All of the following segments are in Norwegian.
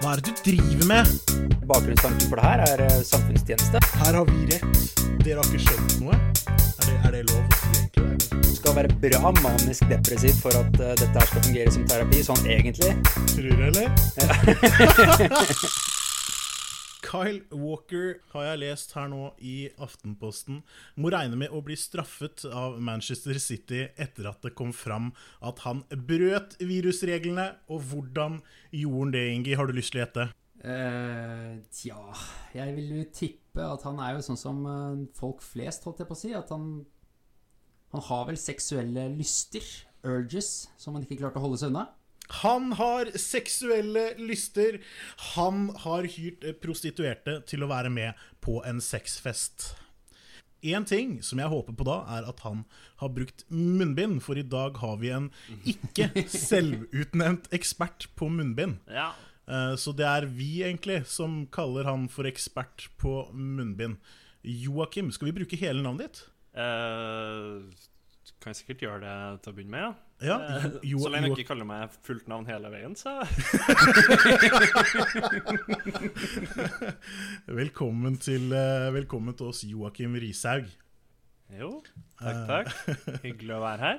Hva er det du driver med? Bakgrunnstanken for det her er eh, samfunnstjeneste. Her har vi rett. Dere har ikke skjønt noe. Er det, er det lov å si egentlig? Du skal være bra manisk depressiv for at eh, dette her skal fungere som terapi, sånn egentlig. Tror du, eller? Kyle Walker har jeg lest her nå i Aftenposten. Må regne med å bli straffet av Manchester City etter at det kom fram at han brøt virusreglene. Og hvordan gjorde han det, Ingi? Har du lyst til å gjette? Uh, tja Jeg vil jo tippe at han er jo sånn som eh, folk flest, holdt jeg på å si. At han Han har vel seksuelle lyster, urges, som han ikke klarte å holde seg unna. Han har seksuelle lyster. Han har hyrt prostituerte til å være med på en sexfest. Én ting som jeg håper på da, er at han har brukt munnbind, for i dag har vi en ikke selvutnevnt ekspert på munnbind. Ja. Eh, Så det er vi egentlig som kaller han for ekspert på munnbind. Joakim, skal vi bruke hele navnet ditt? Uh, kan jeg sikkert gjøre det til å begynne med, ja. Ja, Eh, Jo- så lenge du ikke kaller meg fullt navn hele veien, så Velkommen til, eh, velkommen til oss, Joakim Rishaug. Jo, takk, takk. Hyggelig å være her.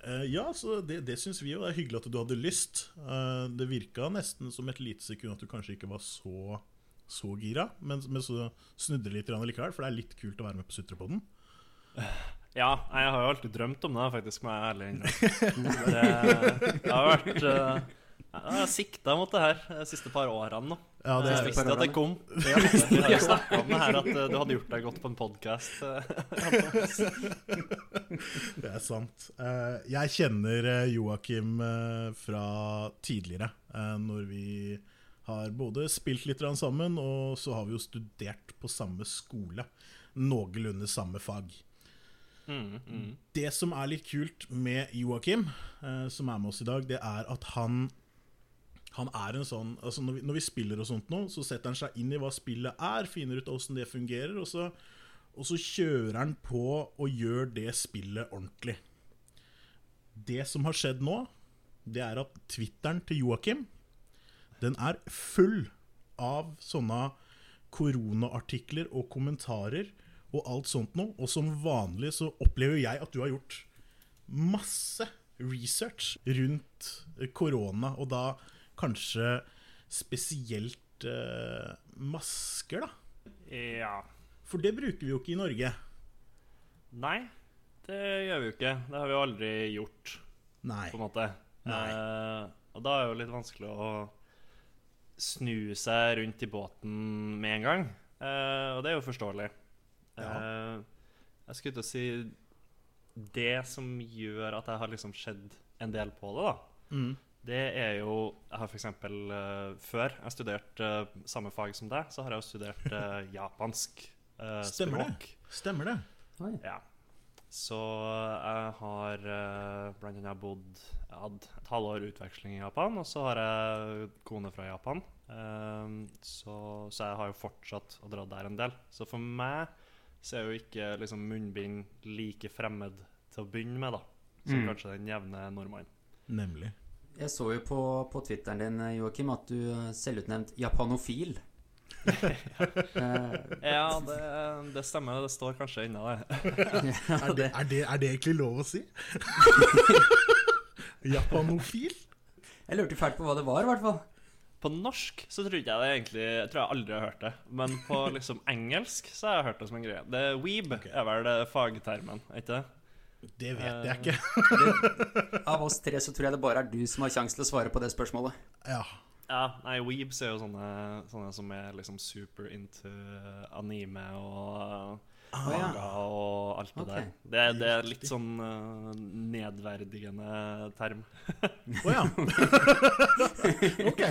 Eh, ja, så det, det syns vi jo. Det er hyggelig at du hadde lyst. Eh, det virka nesten som et lite sekund at du kanskje ikke var så, så gira, men, men så snudde det litt likevel, for det er litt kult å være med på Sutrepodden. Ja, jeg har jo alltid drømt om det, faktisk, må jeg ærlig innrømme. Det, det har vært eh, Jeg har sikta mot det her de siste par årene nå. Ja, det jeg er, visste at det kom. Vi har jo snakka om det her, at eh, du hadde gjort deg godt på en podkast. det er sant. Eh, jeg kjenner eh, Joakim eh, fra tidligere, eh, når vi har både spilt litt grann sammen, og så har vi jo studert på samme skole. Noenlunde samme fag. Det som er litt kult med Joakim, eh, som er med oss i dag, det er at han han er en sånn altså når, vi, når vi spiller og sånt nå, så setter han seg inn i hva spillet er, finner ut åssen det fungerer, og så, og så kjører han på og gjør det spillet ordentlig. Det som har skjedd nå, det er at Twitteren til Joakim, den er full av sånne koronaartikler og kommentarer og alt sånt noe. Og som vanlig så opplever jeg at du har gjort masse research rundt eh, korona, og da kanskje spesielt eh, masker, da. Ja. For det bruker vi jo ikke i Norge. Nei, det gjør vi jo ikke. Det har vi jo aldri gjort, Nei. på en måte. Nei. Eh, og da er det jo litt vanskelig å snu seg rundt i båten med en gang. Eh, og det er jo forståelig. Eh, jeg skulle til å si Det som gjør at jeg har liksom sett en del på det, da, Mm. det er jo Jeg har f.eks. Uh, før jeg studerte uh, samme fag som deg, så har jeg jo studert uh, japansk uh, Stemmer det. Stemmer det? Oi. Ja. Så jeg har uh, blant annet bodd Jeg hadde et halvår utveksling i Japan, og så har jeg kone fra Japan. Um, så, så jeg har jo fortsatt å dra der en del. Så for meg så er jo ikke liksom munnbind like fremmed til å begynne med, da. Som Mm. kanskje den jevne nordmann. Nemlig. Jeg så jo på, på Twitteren din, Joakim, at du er selvutnevnt japanofil. Eh, Ja, det, det stemmer. Det står kanskje ennå, det. Er det, er, det, er det egentlig lov å si? Japanofil? jeg lurte fælt på hva det var, i hvert fall. På norsk så tror jeg det egentlig Jeg tror jeg aldri har hørt det. Men på liksom engelsk så har jeg hørt det som en greie. Det Weeb er vel det fagtermen, er ikke det? Det vet Eh, jeg ikke. Av oss tre så tror jeg det bare er du som har sjanse til å svare på det spørsmålet. Ja. Ja, nei, Weebs er jo sånne, sånne som er liksom super into anime og ja. manga og alt det okay. der. Det, det er litt sånn uh, nedverdigende term. Å ja. ok.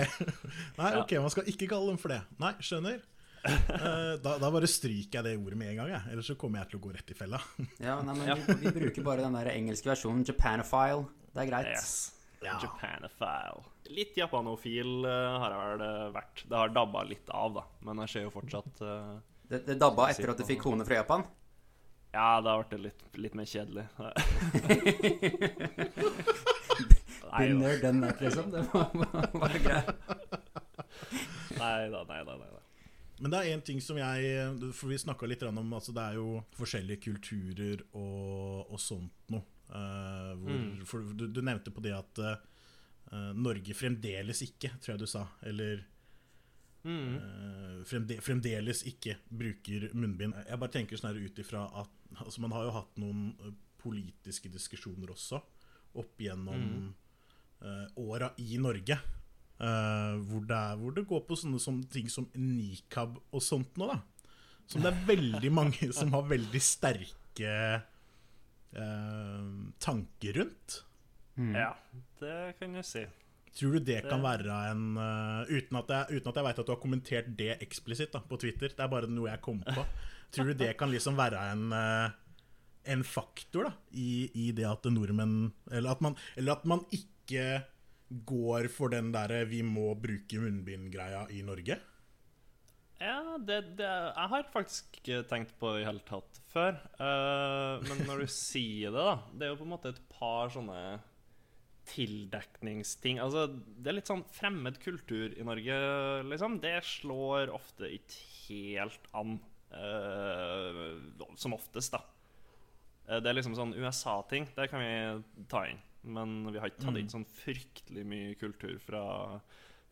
Nei, ok, man skal ikke kalle dem for det. Nei, skjønner. Uh, da, da bare stryker jeg det ordet med en gang, jeg. ellers så kommer jeg til å gå rett i fella. Ja, nei, men Vi, vi bruker bare den der engelske versjonen, Japanophile. Det er greit. Yes. Ja. Japanophile. Litt japanofil uh, har jeg vel vært. Det har dabba litt av, da. Men jeg ser jo fortsatt eh, Det, det dabba etter at du fikk kone fra Japan. Ja, da ble det litt, litt mer kjedelig. Nei, den jo. there, done that, liksom. Det var, var, var greit. Nei da, nei da. Nei, da. Men det er én ting som jeg For vi snakka litt om altså Det er jo forskjellige kulturer og, og sånt noe. Uh, hvor, Mm. for du, du nevnte på det at uh, Norge fremdeles ikke, tror jeg du sa, eller Mm. eh, fremde, fremdeles ikke bruker munnbind. Jeg bare tenker sånn ut ifra at altså Man har jo hatt noen eh, politiske diskusjoner også opp gjennom Mm. uh, åra i Norge. Uh, hvor, det er, hvor det går på sånne som, ting som nikab og sånt nå, da. Som det er veldig mange som har veldig sterke uh, tanker rundt. Mm. Ja, det kan du si. Tror du det kan være en uh, Uten at jeg, uten at jeg vet at du har kommentert det eksplisitt da, på Twitter, det er bare noe jeg kom på. Tror du det kan liksom være en, uh, en faktor da, i, i det at nordmenn eller at, man, eller at man ikke går for den derre 'vi må bruke munnbind'-greia i Norge? Ja, det, det Jeg har faktisk ikke tenkt på det i hele tatt før. Uh, men når du sier det, da Det er jo på en måte et par sånne tildekningsting. Altså, det er litt sånn fremmed kultur i Norge, liksom. Det slår ofte ikke helt an. Uh, som oftest, da. Uh, Det er liksom sånn USA-ting. Det kan vi ta inn. Men vi har ikke tatt inn sånn fryktelig mye kultur fra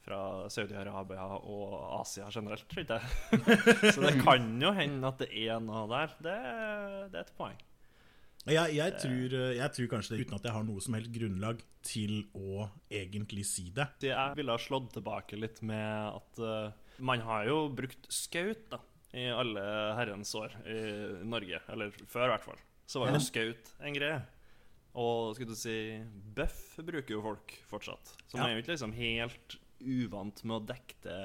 fra Saudi-Arabia og Asia generelt, tror jeg. Så det kan jo hende at det er noe der. Det, det er et poeng. Jeg, jeg, tror, eh, jeg tror kanskje det uten at jeg har noe som helst grunnlag til å egentlig si det. Jeg ville ha slått tilbake litt med at uh, man har jo brukt skaut da, i alle herrens år i Norge. Eller før, i hvert fall. Så var jo skaut en greie. Og skulle du si bøff bruker jo folk fortsatt. Så man Ja. er jo ikke liksom helt uvant med å dekke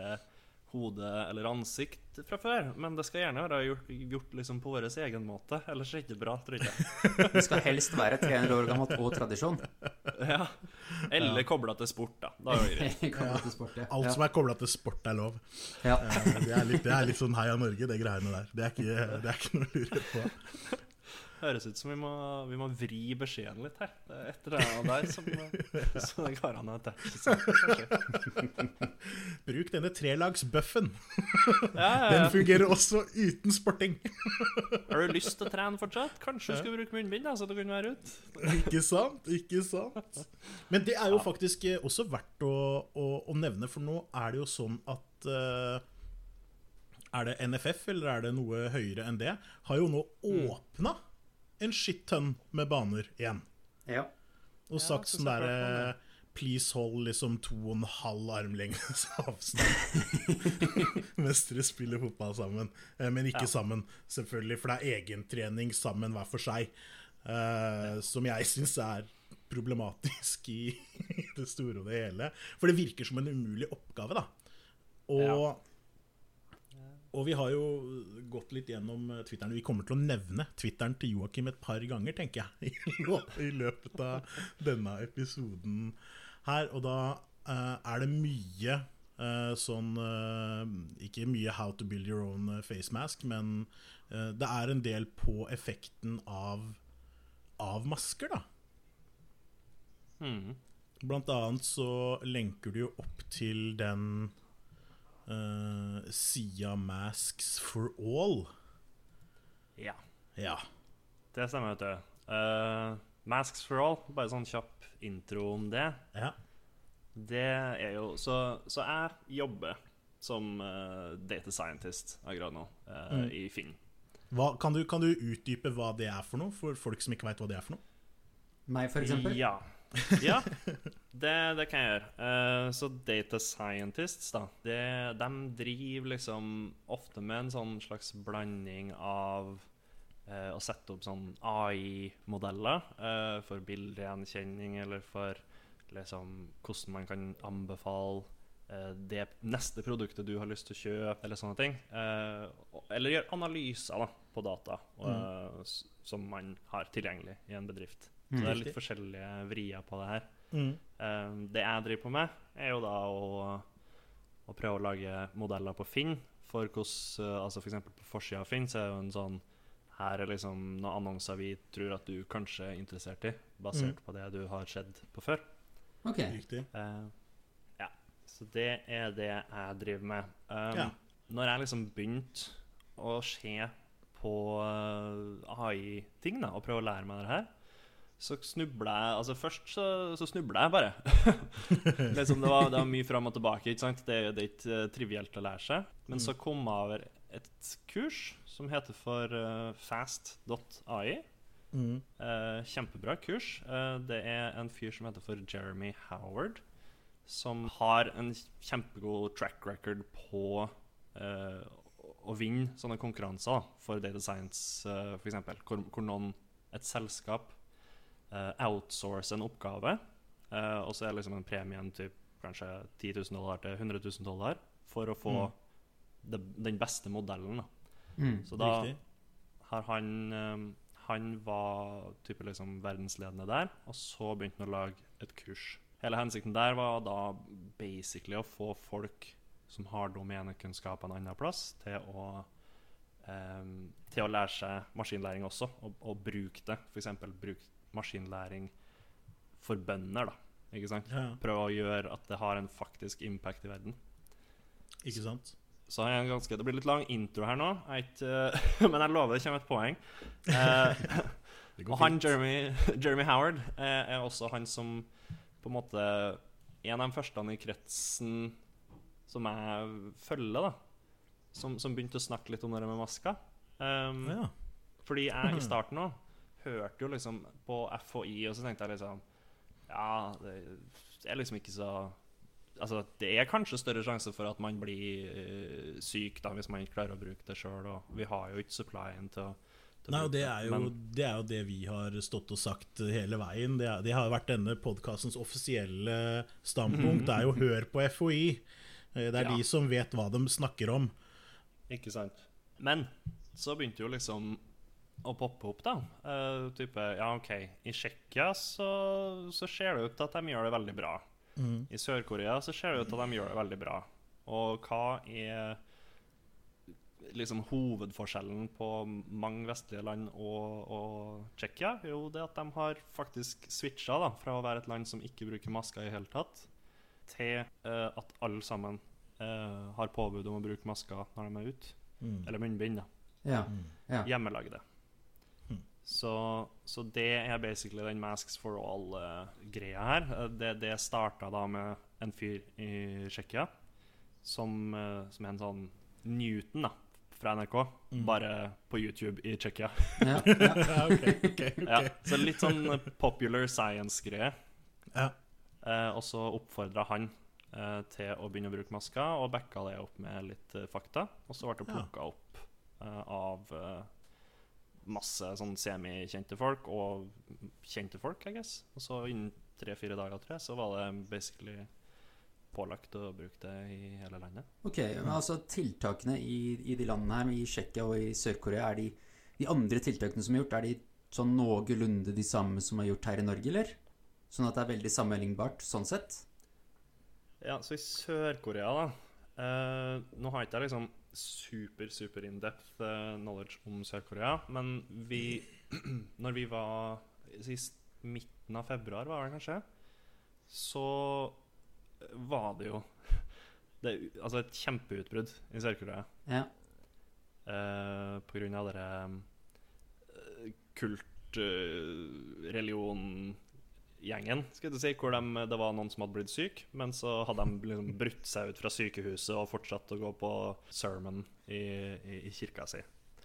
hode eller ansikt fra før. Men det skal gjerne være gjort, gjort liksom på vår egen måte. Ellers er det ikke bra, tror jeg. Det skal helst være 300 år gammelt og tradisjon. Ja. Eller kobla til sport, da. Da er det greit. Sport, ja. Alt som er kobla til sport, er lov. ja. Eh, Det er litt, det er litt sånn Heia Norge, det greiene der. Det er ikke, det er ikke noe å lure på. Høres ut som vi må, vi må vri beskjeden litt her. Det er et eller annet der som, som det går an å attache seg. Bruk denne trelagsbuffen. Ja, ja, Den fungerer også uten sporting. Har du lyst til å trene fortsatt? Kanskje du skulle bruke munnbind, da, så du kunne være ute? Ikke sant? Ikke sant? Men det er jo faktisk eh, også verdt å, å, å nevne, for nå er det jo sånn at uh, Er det NFF, eller er det noe høyere enn det? Har jo nå åpna en shit-tonn med baner igjen. ja. Og Ja, sagt så sånn så derre Please hold liksom to og en halv armlengdes avstand mens dere spiller fotball sammen. Eh, Men ikke Ja. sammen, selvfølgelig, for det er egentrening sammen hver for seg. Uh, som jeg syns er problematisk i det store og det hele. For det virker som en umulig oppgave, da. Og, Ja. Og vi har jo gått litt gjennom eh, Twitteren. Vi kommer til å nevne Twitteren til Joakim et par ganger, tenker jeg, i løpet av denne episoden her. Og da uh, er det mye uh, sånn uh, Ikke mye how to build your own face mask, men det er en del på effekten av, av masker, da. Mm. Blant annet så lenker du jo opp til den uh, Sia Masks for all. Ja, Ja. det stemmer, vet du. Uh, Masks for all, bare sånn kjapp intro om det. ja. Det er jo Så, så jeg jobber som uh, data scientist akkurat nå uh, Mm. i Finn. Hva, kan, du, kan du utdype hva det er for noe, for folk som ikke veit hva det er for noe? Meg, for eksempel. Ja. ja det, det kan jeg gjøre. Uh, så data scientists, da, det, de driver liksom ofte med en sånn slags blanding av uh, å sette opp sånn AI-modeller uh, for bildegjenkjenning, eller for liksom hvordan man kan anbefale eh, det neste produktet du har lyst til å kjøpe, eller sånne ting. Eh, eller gjøre analyser da, på data eh, mm. som man har tilgjengelig i en bedrift. Så det er litt forskjellige vrier på det her. Mm. Eh, det jeg driver på med, er jo da å, å prøve å lage modeller på Finn. For hvordan, altså altså F.eks. på forsida av Finn så er det jo en sånn Her er liksom noen annonser vi tror at du kanskje er interessert i, basert Mm. på det du har sett på før. Ok. Riktig. Uh, ja. Så det er det jeg driver med. Um, Ja. Når jeg liksom begynte å se på uh, AI-ting da, og prøve å lære meg det her, så snubla jeg Altså Først så, så snubla jeg bare. liksom det, var, det var mye fram og tilbake. ikke sant? Det, det er ikke uh, trivielt å lære seg. Men så kom jeg over et kurs som heter for uh, fast.ai. Mm. Uh, kjempebra kurs. Eh, det er en fyr som heter for Jeremy Howard, som har en kjempegod track record på eh, å vinne sånne konkurranser for data science, uh, f.eks. Hvor, hvor noen, et selskap, uh, outsourcer en oppgave, eh, og så er liksom en premien typ, kanskje 10 000 dollar til 100 000 dollar for å få det, den beste modellen. Da. Mm. Så da Riktig. har han um, Han var type liksom verdensledende der, og så begynte han å lage et kurs. Hele hensikten der var da basically å få folk som har domenekunnskap en annen plass, til å Til å lære seg maskinlæring også, og, og bruke det. F.eks. bruke maskinlæring for bønder, da. Ikke sant? Ja, Prøve å gjøre at det har en faktisk impact i verden. ikke sant? Så har jeg en ganske Det blir litt lang intro her nå, jeg ikke, men jeg lover det kommer et poeng. Eh, og han Jeremy, Jeremy Howard er, er også han som på en måte En av de første i kretsen som jeg følger, da. Som, som begynte å snakke litt om det med masker. Um, Ja. Fordi jeg i starten òg hørte jo liksom på FHI, og så tenkte jeg liksom Ja, det er liksom ikke så Altså, det er kanskje større sjanse for at man blir uh, syk da, hvis man ikke klarer å bruke det sjøl, vi har jo ikke supplyen til å, Nei, og det er, jo, det er jo det vi har stått og sagt hele veien. Det, er, det har vært denne podkastens offisielle standpunkt. Det er jo hør på FHI. Eh, Det er Ja. de som vet hva de snakker om. Ikke sant. Men så begynte jo liksom å poppe opp, da. Uh, type, ja, OK, i Tsjekkia så, så ser det ut til at de gjør det veldig bra. I Sør-Korea så ser det ut til at de gjør det veldig bra. Og hva er liksom hovedforskjellen på mange vestlige land og, og Tsjekkia? Jo, det at de har faktisk switcha da, fra å være et land som ikke bruker masker i hele tatt, til uh, at alle sammen uh, har påbud om å bruke masker når de er ute. Mm. Eller munnbind, da. Ja. ja. Hjemmelagde. Så, så det er basically den Masks for all-greia her. Eh, Det, det starta da med en fyr i Tsjekkia som, eh, som er en sånn Newton, da, fra NRK. Mm. Bare på YouTube i Tsjekkia. ja, ja. okay, ok, ok, ok. Ja, så litt sånn popular science-greie. Ja. Eh, og så oppfordra han eh, til å begynne å bruke masker, og backa det opp med litt eh, fakta. Og så ble det Ja. plukka opp eh, av eh, masse sånn semikjente folk, og kjente folk, I guess. Og så innen tre-fire dager, tror jeg, så var det basically pålagt å bruke det i hele landet. Ok, men altså Tiltakene i, i de landene her, i Tsjekkia og i Sør-Korea, er de, de andre tiltakene som er gjort, er de sånn noenlunde de samme som er gjort her i Norge, eller? Sånn at det er veldig sammenlignbart sånn sett? Ja, så i Sør-Korea, da eh, Nå har jeg ikke liksom super, super in-depth eh, knowledge om Sør-Korea, men vi Når vi var sist midten av februar, var det kanskje, så var det jo det, Altså et kjempeutbrudd i Sør-Korea Ja. Uh, på grunn av dere kult eh, religion-gjengen, skal du si, hvor de, det var noen som hadde blitt syk, men så hadde de liksom brutt seg ut fra sykehuset og fortsatt å gå på sermon i, i, i kirka si.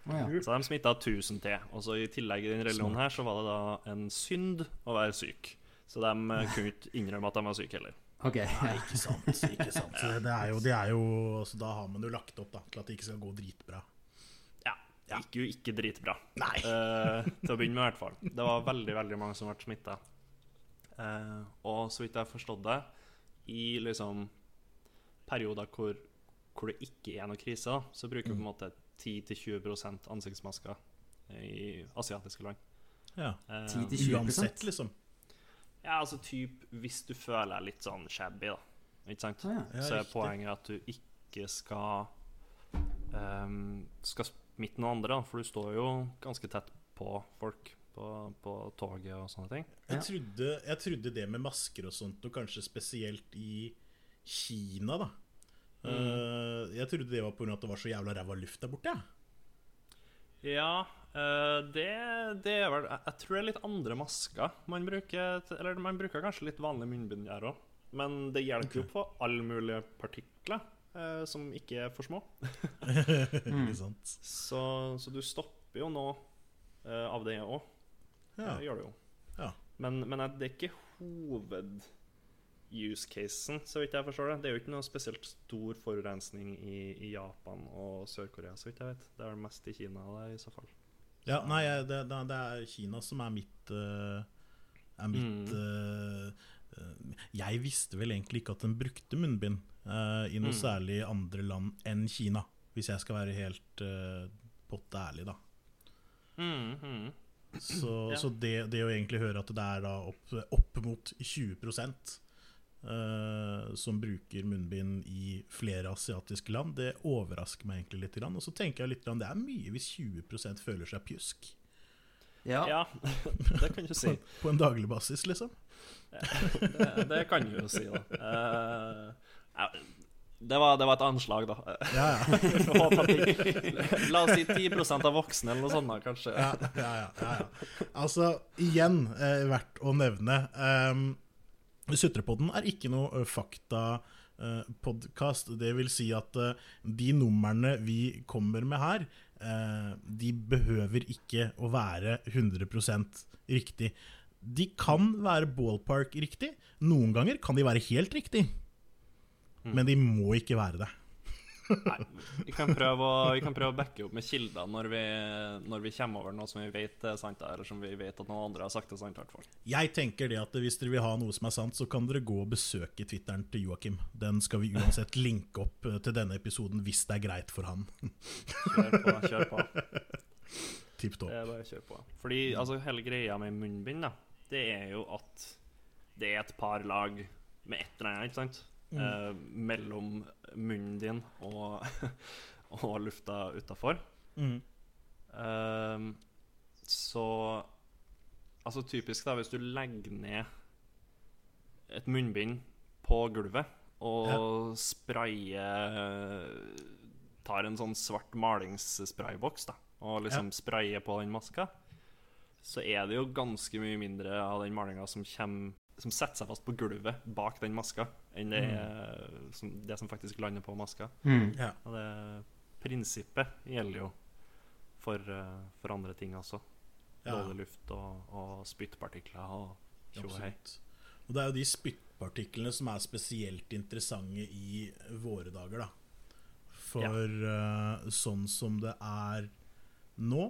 Oh, ja. Så de smitta 1000 til. Og så i tillegg i den religionen her så var det da en synd å være syk. Så de eh, kunne ikke innrømme at de var syke heller. Ok. Nei, ikke sant. ikke sant. Så det er jo, det er jo altså, Da har man jo lagt opp da, til at det ikke skal gå dritbra. Ja. Det gikk jo ikke dritbra. Nei. Uh, til å begynne med, i hvert fall. Det var veldig veldig mange som ble smitta. Og så vidt jeg har forstått det, i liksom perioder hvor, hvor det ikke er noe krise, så bruker vi på en måte 10-20% ansiktsmasker i asiatiske land. Ja. Eh, 10-20%? Uansett, liksom. ja, altså typ hvis du føler deg litt sånn shabby, da. Ikke sant? Ja. Ja, så er poenget at du ikke skal um, Skal smitte noen andre, da, for du står jo ganske tett på folk på, på toget og sånne ting. Jeg trodde, jeg trodde det med masker og sånt, og kanskje spesielt i Kina, da. Eh, jeg trodde det var pga. at det var så jævla ræva luft der borte. Ja. Ja, uh, det, det er vel jeg, jeg tror det er litt andre masker man bruker. Eller man bruker kanskje litt vanlig munnbind der òg. Men det hjelper jo på alle mulige partikler uh, som ikke er for små. mm. Så, så du stopper jo nå eh, av det òg. Ja. Det gjør det jo. Ja. Men, men det er ikke hoved-use-casen, så vidt jeg forstår det. Det er jo ikke noe spesielt stor forurensning i, i Japan og Sør-Korea, så vidt jeg vet. Det er vel mest i Kina det, i så fall. Ja, nei, det, det, det er Kina som er mitt eh, Er mitt mm. uh, Jeg visste vel egentlig ikke at den brukte munnbind uh, i noe Mm. særlig andre land enn Kina. Hvis jeg skal være helt uh, potte ærlig, da. Mm, mm. Så, Ja. så det, det å egentlig høre at det er da opp, opp mot 20 Uh, som bruker munnbind i flere asiatiske land, det overrasker meg egentlig litt. Og så tenker jeg litt grann, det er mye hvis 20% føler seg pjusk. Ja. Ja, det kan du si. På, på en daglig basis, liksom. Det, det kan du jo si, da. Uh, det, var, det var et anslag, da. Ja, ja. La oss si 10 av voksne, eller noe sånt, da, kanskje. ja, ja, ja, ja. Altså, igjen eh, verdt å nevne um, Sutrepodden er ikke noe uh, faktapodkast. det vil si at eh, de numrene vi kommer med her, eh, de behøver ikke å være 100% riktig. De kan være ballpark riktig. Noen ganger kan de være helt riktig. Men de må ikke være det. Nei, vi kan prøve å, vi kan prøve å backe opp med kilder når vi, når vi kommer over noe som vi vet er sant, eller som vi vet at noen andre har sagt er sant. i hvert fall. Jeg tenker det at hvis dere vil ha noe som er sant, så kan dere gå og besøke Twitteren til Joakim. Den skal vi uansett linke opp eh, til denne episoden hvis det er greit for han. Kjør på. kjør på Tipp topp. Det er bare å kjøre på. Fordi altså, hele greia med munnbind, da, det er jo at det er et par lag med et eller annet, ikke sant? Eh, mellom munnen din og, og lufta utafor. Mm. Eh, så Altså typisk, da, hvis du legger ned et munnbind på gulvet og sprayer Tar en sånn svart malingssprayboks da og liksom sprayer på den maska, så er det jo ganske mye mindre av den malinga som kommer som setter seg fast på gulvet bak den maska, enn det, som, det som faktisk lander på maska. Mm. Ja. Og det prinsippet gjelder jo for, eh, for andre ting også. Ja. Dårlig luft og, og spyttpartikler og tjo og hei. Og det er jo de spyttpartiklene som er spesielt interessante i våre dager, da. For eh, sånn som det er nå,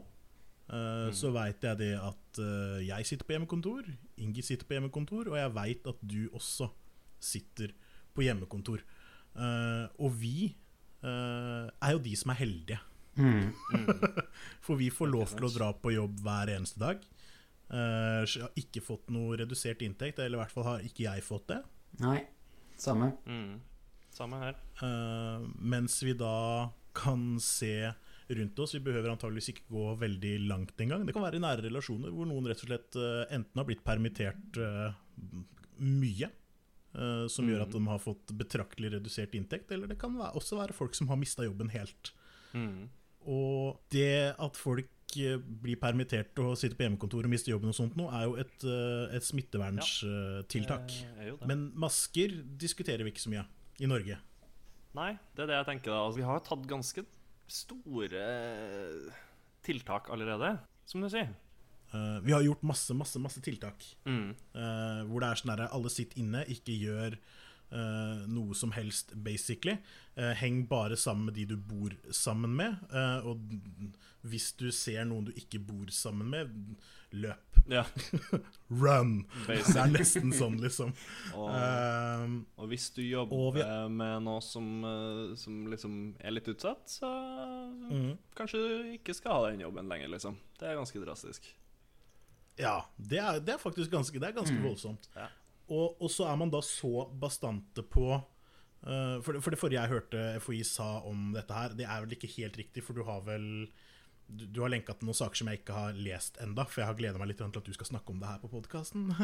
eh, så veit jeg det at uh, jeg sitter på hjemmekontor, Ingi sitter på hjemmekontor, og jeg veit at du også sitter på hjemmekontor. Uh, og vi eh, er jo de som er heldige. Mm. For vi får lov til å dra på jobb hver eneste dag. Eh, så jeg har ikke fått noe redusert inntekt, eller i hvert fall har ikke jeg fått det. Nei, samme. Mm. Samme her. Eh, mens vi da kan se rundt oss. Vi behøver antageligvis ikke gå veldig langt engang. Det kan være i nære relasjoner hvor noen rett og slett eh, enten har blitt permittert eh, mye, eh, som gjør at de har fått betraktelig redusert inntekt, eller det kan også være folk som har mista jobben helt. Mm. Og det at folk blir permittert og sitter på hjemmekontor og mister jobben og sånt nå, er jo et, et smittevernstiltak. Er det. Men masker diskuterer vi ikke så mye i Norge. Nei, det er det jeg tenker da. Altså, vi har tatt ganske store tiltak allerede, som du sier. Uh, vi har gjort masse, masse, masse tiltak. Mm. Uh, hvor det er sånn herre alle sitter inne, ikke gjør eh, noe som helst, basically. Uh, heng bare sammen med de du bor sammen med. Uh, og hvis du ser noen du ikke bor sammen med, løp. Ja, Run! Det er nesten sånn, liksom. Og, og hvis du jobber vi- med noe som, som liksom er litt utsatt, så mm. kanskje du ikke skal ha den jobben lenger, liksom. Det er ganske drastisk. Ja, det er, det er faktisk ganske, det er ganske voldsomt. Ja. Og, og så er man da så bastante på uh, for, det, for det forrige jeg hørte FHI sa om dette her, det er vel ikke helt riktig, for du har vel du, du har lenka til noen saker som jeg ikke har lest enda, for jeg har gleda meg litt til at du skal snakke om det her på podkasten.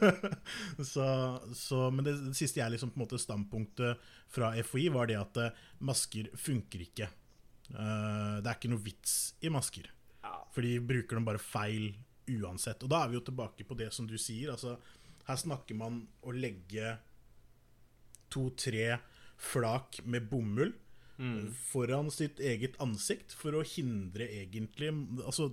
så, så, men det, det siste jeg liksom på en måte standpunktet fra FHI, var det at eh, masker funker ikke. Uh, det er ikke noe vits i masker. For de bruker dem bare feil uansett. Og da er vi jo tilbake på det som du sier. Altså, her snakker man å legge to-tre flak med bomull foran sitt eget ansikt for å hindre egentlig Altså,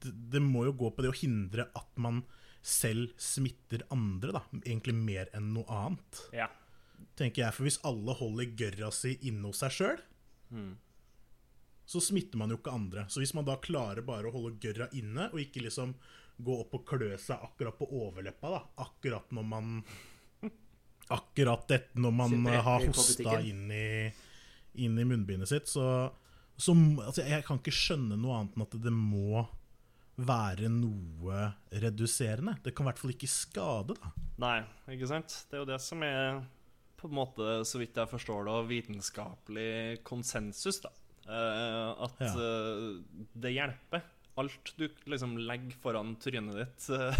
det, det må jo gå på det å hindre at man selv smitter andre, da. Egentlig mer enn noe annet, Ja. tenker jeg. For hvis alle holder gørra si inne hos seg sjøl, så smitter man jo ikke andre. Så hvis man da klarer bare å holde gørra inne, og ikke liksom gå opp og klø seg akkurat på overleppa, da, akkurat når man Akkurat dette når man har hosta inn i, inn i munnbindet sitt, så, så altså, Jeg kan ikke skjønne noe annet enn at det må være noe reduserende. Det kan i hvert fall ikke skade, da. Nei, ikke sant? Det er jo det som er, på en måte, så vidt jeg forstår det, vitenskapelig konsensus, da. Eh, at Ja. eh, det hjelper. Alt du liksom legger foran trynet ditt, eh,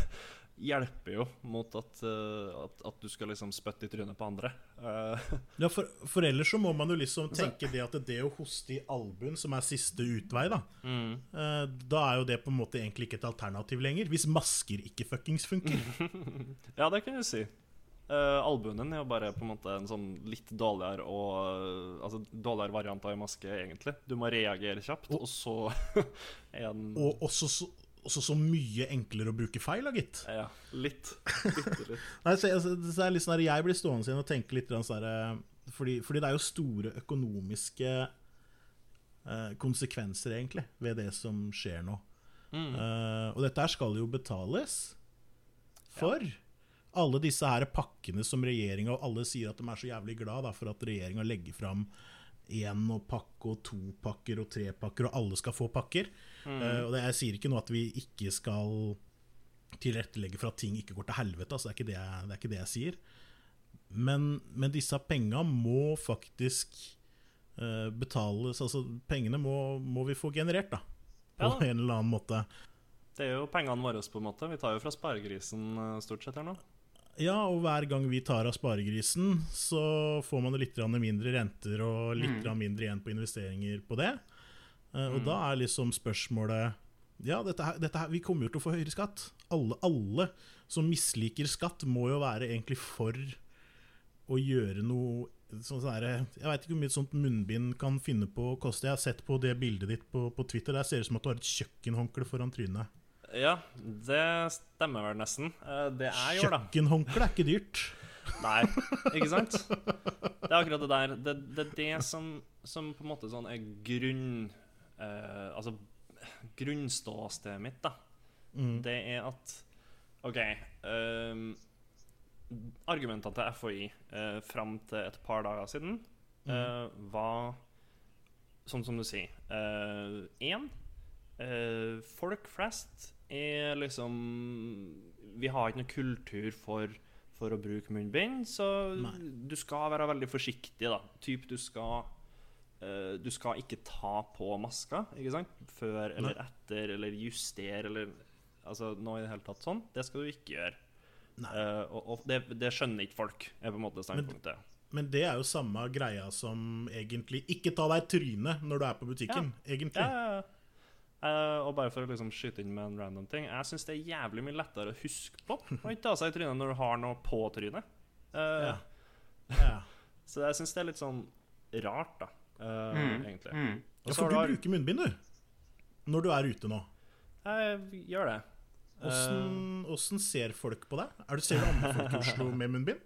hjelper jo mot at, at, at du skal liksom spytte i trynet på andre. Ja, for, for ellers så må man jo liksom tenke det at det å hoste i albuen, som er siste utvei, da eh, Da er jo det på en måte egentlig ikke et alternativ lenger. Hvis masker ikke fuckings funker. ja, det kan du si. Uh, albuen din er jo bare på en måte en sånn litt dårligere og Altså dårligere variant av en maske, egentlig. Du må reagere kjapt, og så er den Og også så, også så mye enklere å bruke feil, da, gitt. Ja, litt. Bitte litt. Nei, så, altså, så er litt sånn Jeg blir stående igjen og tenke litt sånn eh, fordi, fordi det er jo store økonomiske eh, konsekvenser, egentlig, ved det som skjer nå. Eh, og dette her skal jo betales for. Alle disse her pakkene som regjeringa Og alle sier at de er så jævlig glad da, for at regjeringa legger fram én og pakke og to pakker og tre pakker, og alle skal få pakker. Eh, og det, Jeg sier ikke nå at vi ikke skal tilrettelegge for at ting ikke går til helvete. Altså, det, er ikke det, jeg, det er ikke det jeg sier. Men, men disse penga må faktisk uh, betales Altså, pengene må, må vi få generert, da. På Ja. en eller annen måte. Det er jo pengene våre, på en måte. Vi tar jo fra sparegrisen eh, stort sett her nå. Ja, og hver gang vi tar av sparegrisen, så får man litt mindre renter og litt mm. mindre igjen på investeringer på det. Og Og da er liksom spørsmålet Ja, dette her, dette her, vi kommer jo til å få høyere skatt. Alle, alle som misliker skatt, må jo være egentlig for å gjøre noe sånn der, Jeg veit ikke hvor mye et sånt munnbind kan finne på å koste. Jeg har sett på det bildet ditt på, på Twitter. Der ser det ut som at du har et kjøkkenhåndkle foran trynet. Ja, det stemmer vel nesten. Eh, Det jeg gjør, da Kjøkkenhåndkle er ikke dyrt. Nei, ikke sant? Det er akkurat det der. Det, det er det som, som på en måte sånn er grunn... Eh, altså grunnståstedet mitt, da. Mm. Det er at OK ehm, Argumentene til FHI eh, fram til et par dager siden eh, var sånn som du sier. Én eh, Folk flest er liksom Vi har ikke noe kultur for, for å bruke munnbind, så Nei. du skal være veldig forsiktig, da. Typ du skal uh, Du skal ikke ta på maska, ikke sant? Før eller etter, eller justere, eller Altså noe i det hele tatt sånn. Det skal du ikke gjøre. Nei. Eh, og og det, det skjønner ikke folk, er på en måte standpunktet. Men det er jo samme greia som egentlig Ikke ta deg trynet når du er på butikken, egentlig. Ja, ja, ja. Eh, og bare for å liksom skyte inn med en random ting Jeg syns det er jævlig mye lettere å huske på å ikke ta seg i trynet når du har noe på trynet. Uh, Ja. Ja. Så jeg syns det er litt sånn rart, da, uh, Mm. egentlig. Mm. Og ja, for du har bruker munnbind, du. Når du er ute nå. Jeg gjør det. Åssen åssen ser folk på deg? Er du Ser du andre folk i Oslo med munnbind?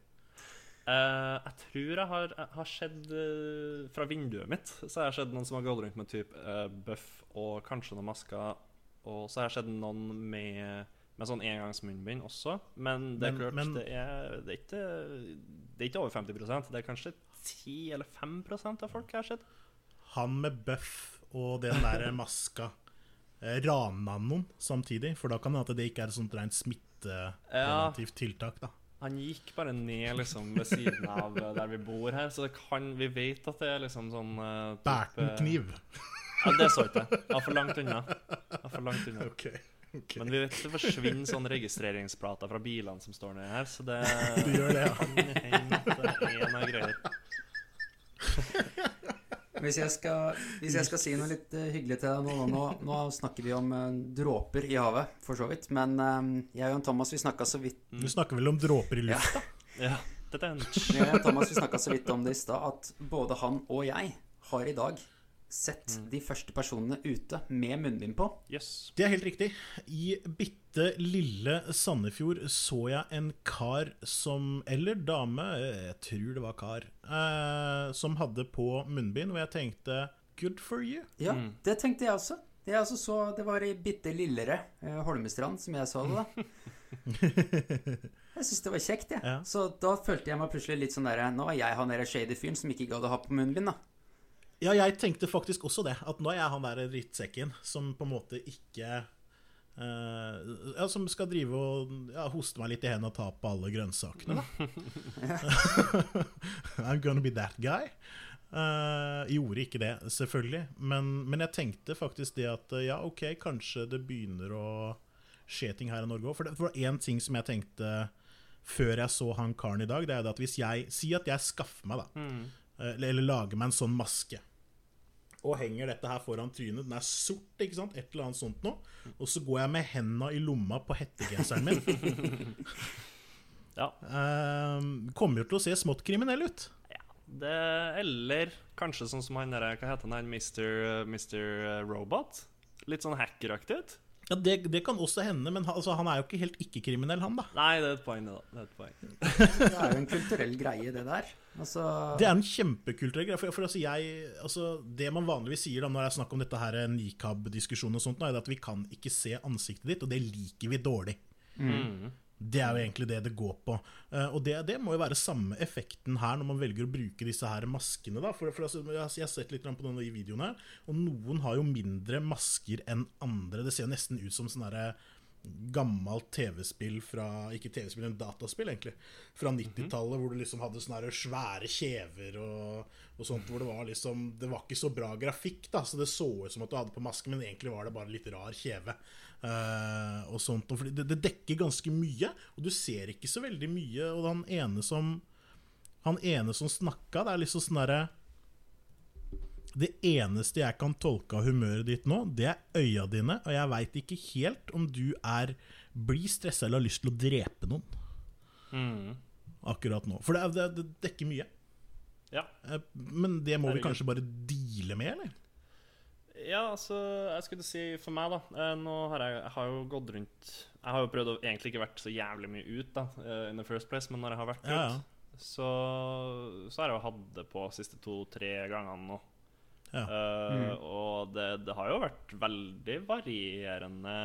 Eh, jeg tror jeg har, har sett eh, Fra vinduet mitt Så har jeg sett noen som har gått rundt med type uh, buff og kanskje noen masker. Og så har jeg sett noen med, med sånn engangsmunnbind også. Men det er Men- klart, men- det, er, det, er ikke, det er ikke over 50 Det er kanskje 10 eller 5% av folk jeg har sett. Han med buff og den der maska eh, rana noen samtidig? For da kan det hende at det ikke er et sånt rent smittepreventivt tiltak, da. Han gikk bare ned liksom ved siden av eh, der vi bor her, så det kan, vi vet at det er liksom sånn uh, en kniv. Ja, det så ikke jeg. Var for langt unna. Var for langt unna. Okay, okay. Men vi vet det forsvinner sånn registreringsplater fra bilene som står nedi her, så det Du gjør det, ja. kan hende at det er noe greier. Hvis jeg skal, hvis jeg skal si noe litt eh, hyggelig til deg nå, nå, nå snakker vi om eh, dråper i havet, for så vidt. Men eh, jeg og Thomas vi snakka så vidt Du snakker vel om dråper i lufta? Ja, og Thomas vi snakka så vidt om det i stad, at både han og jeg har i dag sett de første personene ute med munnbind på. Yes. Det er helt riktig. I bitte lille Sandefjord så jeg en kar som Eller dame, jeg tror det var kar, eh, som hadde på munnbind, og jeg tenkte Good for you. Ja, det tenkte jeg også. Jeg også så, Det var i bitte lillere eh, Holmestrand, som jeg så det, da. Jeg syns det var kjekt, jeg. Ja. Så da følte jeg meg plutselig litt sånn derre Nå er jeg han derre shady fyren som ikke gadd å ha på munnbind, da. Ja, jeg tenkte faktisk også det. At nå er jeg han der drittsekken som på en måte ikke Uh, Ja, som skal drive og ja, hoste meg litt i hendene og ta på alle grønnsakene, da. I'm gonna be that guy. Uh, gjorde ikke det, selvfølgelig. Men, men jeg tenkte faktisk det at eh, ja, ok, kanskje det begynner å skje ting her i Norge òg. For det var én ting som jeg tenkte før jeg så han karen i dag, det er det at hvis jeg Si at jeg skaffer meg, da. mm. Eller, eller lager meg en sånn maske. Og henger dette her foran trynet. Den er sort, ikke sant? Et eller annet sånt noe. Og så går jeg med henda i lomma på hettegenseren min. Ja. Eh, kommer jo til å se smått kriminell ut. Det, eller kanskje sånn som han der, hva heter han, han Mr. Mr. Robot? Litt sånn hackeraktig ut? Ja, det, det kan også hende, men han, altså, han er jo ikke helt ikke-kriminell, han, da. Nei, det er et poeng, det, da. Det er et poeng. Det er jo en kulturell greie, det der. Altså Det er en kjempekult regel. For, for altså, jeg, altså, det man vanligvis sier da når det er snakk om dette her nikab-diskusjonen, og sånt, er at vi kan ikke se ansiktet ditt, og det liker vi dårlig. Mm. Det er jo egentlig det det går på. Eh, og det, det må jo være samme effekten her når man velger å bruke disse her maskene. da For, for altså, jeg, har- sett litt på denne videoen her, og noen har jo mindre masker enn andre. Det ser jo nesten ut som sånn derre gammelt TV-spill fra Ikke TV-spill, men dataspill, egentlig. Fra 90-tallet, hvor du liksom hadde sånne svære kjever og, og sånt. Hvor det var liksom Det var ikke så bra grafikk, da, så det så ut som at du hadde på maske, men egentlig var det bare litt rar kjeve. Uh, og sånt, og fordi det, det dekker ganske mye, og du ser ikke så veldig mye. Og han ene som Han ene som snakka, det er liksom sånn derre det eneste jeg kan tolke av humøret ditt nå, det er øya dine, og jeg veit ikke helt om du er blir stressa eller har lyst til å drepe noen Mm. akkurat nå. For det, er- det, det dekker mye. Ja. Eh, Men det må vi kanskje bare deale med, eller? Ja, altså, jeg skulle si for meg, da eh, Nå har jeg, jeg har jo gått rundt Jeg har jo prøvd å egentlig ikke vært så jævlig mye ut, da, eh, in the first place, men når jeg har vært Ja, ja. så, så har jeg jo hatt det på de siste to-tre gangene nå. Ja. Eh, Og det, det har jo vært veldig varierende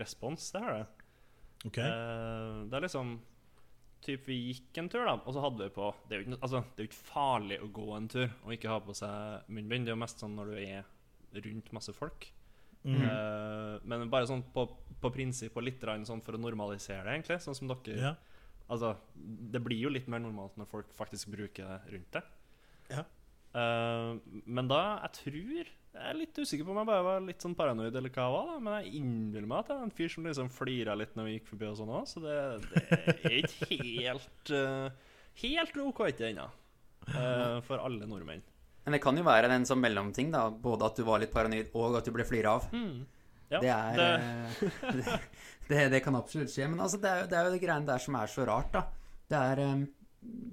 respons, det har det. Okay. Uh, det er liksom Typ vi gikk en tur, da, og så hadde vi på Det er jo ikke, altså, det er jo ikke farlig å gå en tur og ikke ha på seg munnbind. Det er jo mest sånn når du er rundt masse folk. Mm. Uh, men bare sånn på, på prinsipp og litt sånn for å normalisere det, egentlig. Sånn som dere Ja. Altså, det blir jo litt mer normalt når folk faktisk bruker det rundt det. Ja. Eh, men da, jeg tror Jeg er litt usikker på om jeg bare var litt sånn paranoid, eller hva jeg var, da. Men jeg innbiller meg at jeg er en fyr som liksom flira litt når vi gikk forbi og sånn òg, så det, det er ikke helt uh, Helt OK ikke ennå. Uh, for alle nordmenn. Men det kan jo være en sånn mellomting, da. Både at du var litt paranoid, og at du ble flira av. Mm. Ja, det er det- det, det, kan absolutt skje. Men altså, det, er, jo- det er jo det greiene der som er så rart, da. Det er eh,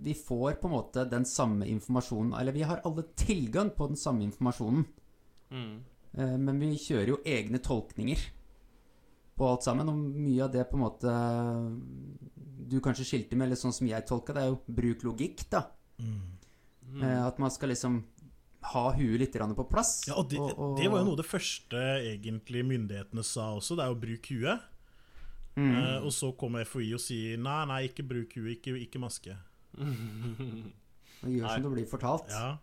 Vi får på en måte den samme informasjonen Eller vi har alle tilgang på den samme informasjonen. Mm. Eh, Men vi kjører jo egne tolkninger på alt sammen. Og mye av det på en måte du kanskje skilte med, eller sånn som jeg tolka det, er jo bruk logikk, da. Mm. Eh, At man skal liksom ha huet litt på plass. Ja, og det, og- og- det var jo noe det første egentlig myndighetene sa også, det er å bruke huet. Mm. Eh, og så kommer FHI og sier nei, nei, ikke bruk huet, ikke, ikke maske. Og gjør som Nei. det blir fortalt. Ja.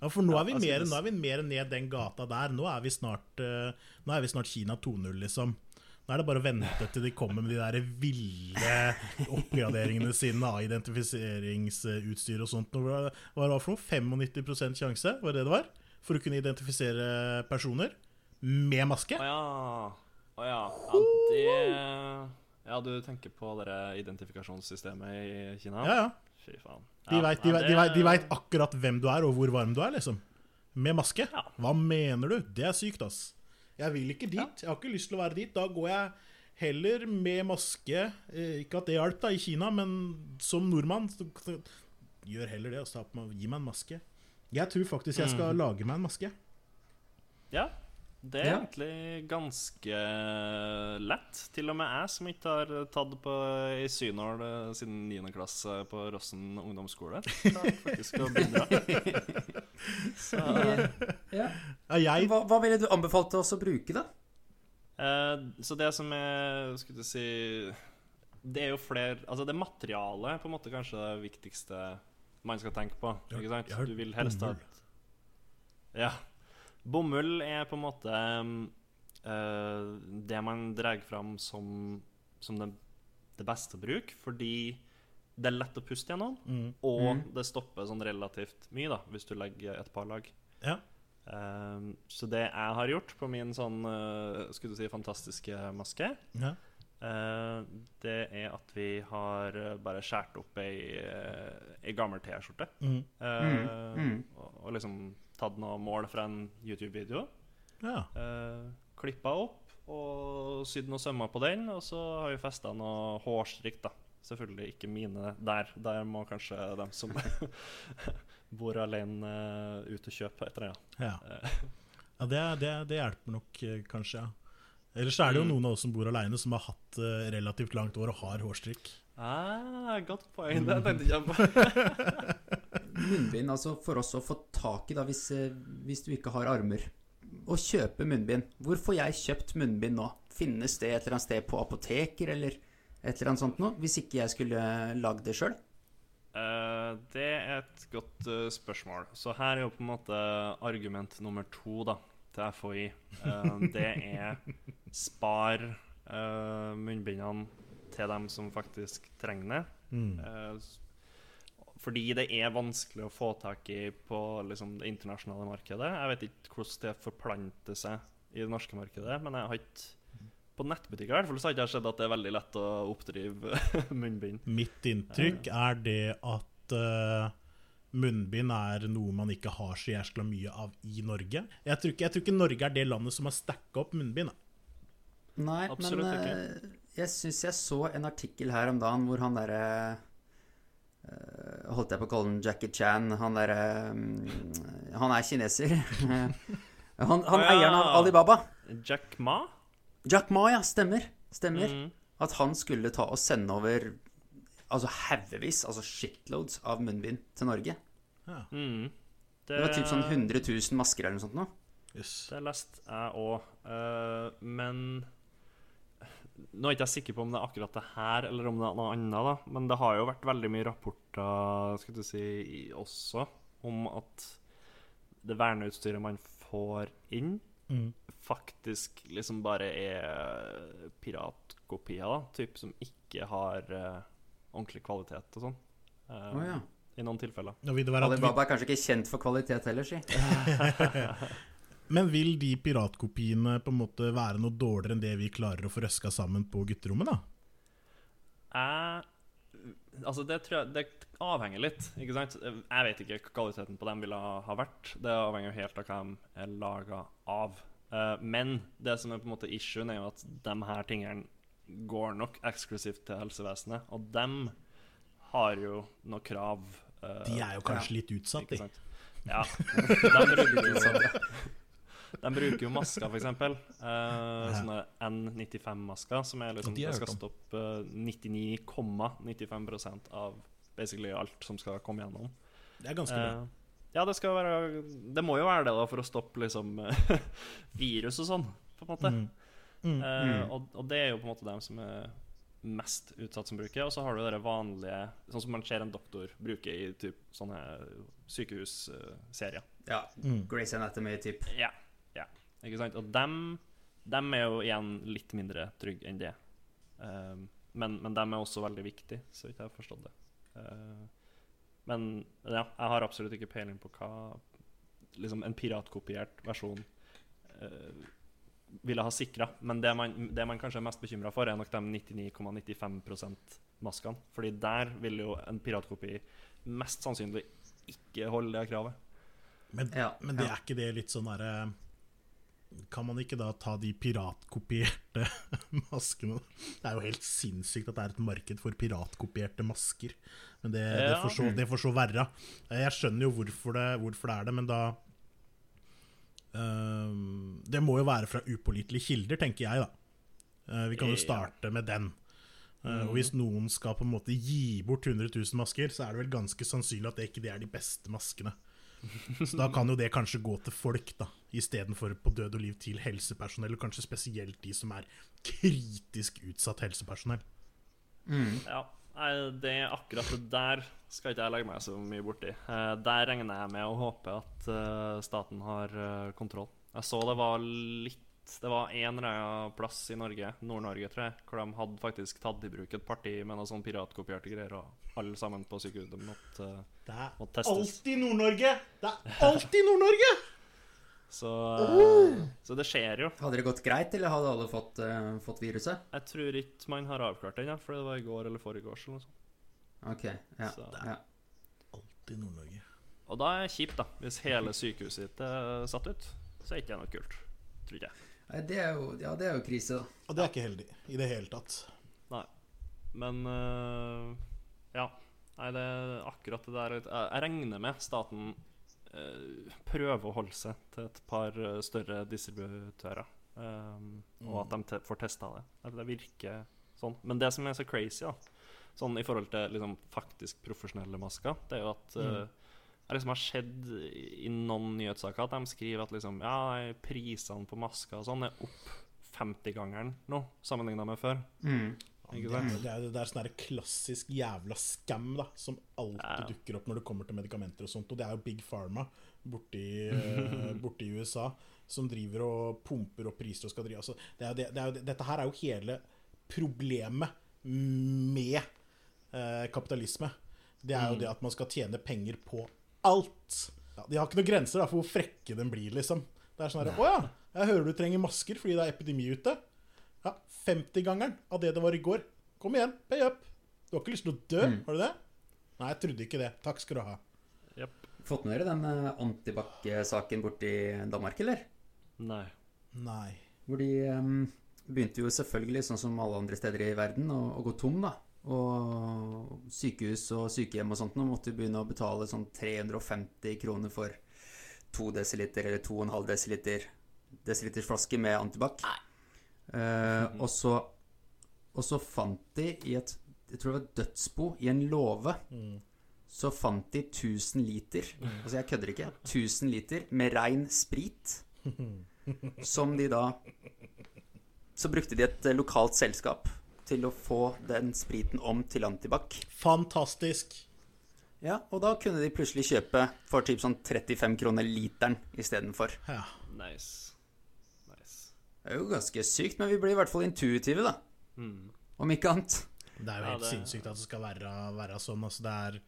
ja, for nå Ja, er, vi altså, mer, nå er vi mer ned den gata der. Nå er vi snart, uh, nå er vi snart Kina 2.0, liksom. Nå er det bare å vente til de kommer med de der ville oppgraderingene sine av identifiseringsutstyr og sånt. Hva var det for noe? 95% sjanse? Var det det det var? for å kunne identifisere personer med maske. Å ja. Å ja. Ja, det Ja, du tenker på det identifikasjonssystemet i Kina? Ja, ja. Fy faen. De Ja, veit de, ja, akkurat hvem du er, og hvor varm du er, liksom. Med maske. Ja. Hva mener du? Det er sykt, ass. Jeg vil ikke dit. Jeg har ikke lyst til å være dit. Da går jeg heller med maske. Eh, Ikke at det hjalp da i Kina, men som nordmann så, så, gjør heller det. Gi meg en maske. Jeg tror faktisk jeg skal lage meg en maske. Ja. Det er Ja. egentlig ganske lett. Til og med jeg, som ikke har tatt på i synål eh, siden 9. klasse på Rossen ungdomsskole, klarte faktisk å bidra. Så Ja. Ja, Hva, hva ville du anbefalt oss å bruke, da? Eh, så det som er Skulle du si Det er jo flere Altså, det materialet er på en måte kanskje det viktigste man skal tenke på. Ikke sant? Du vil helst ha bomull. Ja. Bomull er på en måte uh, det man drar fram som, som det, det beste å bruke, fordi det er lett å puste gjennom, mm, og Mm. det stopper sånn relativt mye, da, hvis du legger et par lag. Ja. Um, så det jeg har gjort på min sånn uh, skulle du si, fantastiske maske, ja. uh, det er at vi har uh, bare skåret opp ei, uh, ei gammel T-skjorte. Mm, Uh, mm. Og, og liksom tatt noen mål fra en YouTube-video. ja. Eh, Klippa opp og sydd noen sømmer på den, og så har vi festa noe hårstrikk, da. Selvfølgelig ikke mine der. Der må kanskje dem som bor alene, uh, ut og kjøpe et eller annet. ja. Eh, ja det, det, det hjelper nok, eh, kanskje. ja. Ellers er det jo Mm. noen av oss som bor alene som har hatt eh, relativt langt år og har hårstrikk. Ah, godt poeng. Det tenkte jeg på. Munnbind, altså for oss å få tak i, da, hvis, eh, hvis du ikke har armer. Å kjøpe munnbind. Hvor får jeg kjøpt munnbind nå? Finnes det et eller annet sted på apoteker, eller et eller annet sånt noe? Hvis ikke jeg skulle lagd det sjøl? Uh, det er et godt uh, spørsmål. Så her er jo på en måte argument nummer to da, til FHI. Uh, det er spar eh, munnbindene til dem som faktisk trenger det. Mm. Eh, fordi det er vanskelig å få tak i på liksom, det internasjonale markedet. Jeg vet ikke hvordan det forplanter seg i det norske markedet, men jeg har ikke på nettbutikker i hvert fall så har ikke jeg sett at det er veldig lett å oppdrive munnbind. Mitt inntrykk er det at uh, munnbind er noe man ikke har så jæskla mye av i Norge. Jeg tror, ikke, jeg tror ikke Norge er det landet som har stacka opp munnbind. Nei, Absolutt men ikke. eh, jeg syns jeg så en artikkel her om dagen hvor han derre eh, Holdt jeg på å kalle han Jackie Chan. Han derre mm, Han er kineser. han han ja. eieren av Alibaba. Jack Ma? Jack Ma, ja. Stemmer. Stemmer. Mm. At han skulle ta og sende over altså haugevis, altså shitloads av munnbind til Norge. Ja. Mm. Det var typ sånn 100 000 masker eller noe sånt noe. Yes. Det leste jeg òg. men Nå er jeg ikke sikker på om det er akkurat det her, eller om det er noe annet. da Men det har jo vært veldig mye rapporter skal du si, også om at det verneutstyret man får inn, Mm. faktisk liksom bare er piratkopier, da. Typ som ikke har uh, ordentlig kvalitet og sånn. Uh, oh, ja. I noen tilfeller. Alibaba er kanskje ikke kjent for kvalitet heller, si. men vil de piratkopiene på en måte være noe dårligere enn det vi klarer å få røska sammen på gutterommet, da? Eh, Altså, det tror jeg Det avhenger litt, ikke sant? Jeg vet ikke hva kvaliteten på dem ville ha vært. Det avhenger jo helt av hva de er laga av. Eh, men det som er på en måte issuen, er jo at de her tingene går nok eksklusivt til helsevesenet. Og dem har jo noe krav. eh, De er jo kanskje litt utsatt, de. Ja. De bruker jo, de bruker jo masker, eksempel. Uh, sånne N95-masker, som er liksom, skal stoppe eh, 99,95% av basically alt som skal komme gjennom. Det er ganske bra. Uh, ja, det skal være Det må jo være det, da, for å stoppe liksom virus og sånn, på en måte. Mm. Mm. Eh, Mm. og, og det er jo på en måte dem som er mest utsatt som bruker. Og så har du det vanlige, sånn som man ser en doktor bruke i typ, sånne sykehusserier. Ja. Mm. Grace Anatomy-type. Ja. Ikke sant? Og dem, dem er jo igjen litt mindre trygge enn det. Um, men, men dem er også veldig viktige, så vidt jeg har forstått det. Uh, men ja, jeg har absolutt ikke peiling på hva liksom en piratkopiert versjon uh, ville ha sikra. Men det man, det man kanskje er mest bekymra for, er nok de 99,95% maskene. Fordi der vil jo en piratkopi mest sannsynlig ikke holde det kravet. Men, Ja, men det ja. er ikke det litt sånn derre Kan man ikke da ta de piratkopierte maskene? Det er jo helt sinnssykt at det er et marked for piratkopierte masker. Men det, det, Ja. får, så, det får så være. Jeg skjønner jo hvorfor det, hvorfor det er det, men da øhm, Det må jo være fra upålitelige kilder, tenker jeg, da. Uh, vi kan jo starte med den. Uh, og hvis noen skal på en måte gi bort 100 000 masker, så er det vel ganske sannsynlig at det ikke er de beste maskene. Så da kan jo det kanskje gå til folk, da, istedenfor på død og liv til helsepersonell, og kanskje spesielt de som er kritisk utsatt helsepersonell. Ja, det det akkurat det der skal ikke jeg legge meg så mye borti. Eh, der regner jeg med og håper at eh, staten har eh, kontroll. Jeg så det var litt Det var annen plass i Norge, Nord-Norge, tror jeg, hvor de hadde faktisk tatt i bruk et parti med noen sånn piratkopierte greier, og alle sammen på sykehuset måtte, Det er måtte testes. alltid Nord-Norge! Det er alltid Nordnorge! Så, uh, så det skjer jo. Hadde det gått greit, eller hadde alle fått, uh, fått viruset? Jeg tror ikke man har avklart det ennå, for det var i går eller foregårs. eller noe sånt. Ok, ja. Så. ja. Alltid Nord-Norge. Og da er det kjipt, da. Hvis hele sykehuset ditt er satt ut, så er det ikke noe kult. Tror ikke jeg. Nei, Det er jo, ja, det er jo krise, da. Og det er ikke heldig i det hele tatt. Nei. Men øh, ja. Nei, det er akkurat det der Jeg jeg regner med staten øh, prøver å holde seg til et par øh, større distributører. Um, og at de te får testa det. Det- Det virker sånn. Men det som er så crazy, da, sånn i forhold til liksom, faktisk profesjonelle masker, det er jo at øh, det som har skjedd i noen nyhetssaker at de skriver at liksom, ja, prisene på masker og sånn er opp 50-gangeren nå, sammenligna med før. Mm. Det er, det er, det er sånn klassisk jævla scam da som alltid Ja. dukker opp når det kommer til medikamenter og sånt. Og det er jo Big Pharma borti, eh, borti USA som driver og pumper opp priser og skal drive altså, det er, det, det er, Dette her er jo hele problemet med eh, kapitalisme. Det er jo det at man skal tjene penger på alt. Ja, de har ikke noen grenser da, for hvor frekke den blir, liksom. Det er sånn herre Å ja, jeg hører du trenger masker fordi det er epidemi ute. Ja, 50-gangeren av det det var i går. Kom igjen, pay up. Du har ikke lyst til å dø, har du det? Nei, jeg trodde ikke det. Takk skal du ha. Yep. Fått med dere den eh, Antibac-saken borti Danmark, eller? Nei. Nei. Hvor de um, begynte jo selvfølgelig, sånn som alle andre steder i verden, å, å gå tom, da. Og sykehus og sykehjem og sånt nå måtte vi begynne å betale sånn 350 kroner for 2 desiliter eller 2,5 desiliter desiliters flaske med antibac. Eh, og, så, og så fant de i et jeg tror det var dødsbo i en låve så fant de 1000 liter Altså, jeg kødder ikke. 1000 liter med rein sprit. Som de da Så brukte de et lokalt selskap til å få den spriten om til antibac. Fantastisk. Ja, og da kunne de plutselig kjøpe for typ sånn 35 kroner literen istedenfor. Ja. Nice. Nice. Det er jo ganske sykt, men vi blir i hvert fall intuitive, da. Mm. Om ikke annet. Det er jo Ja, helt det- sinnssykt at det skal være, være sånn. Altså, det er,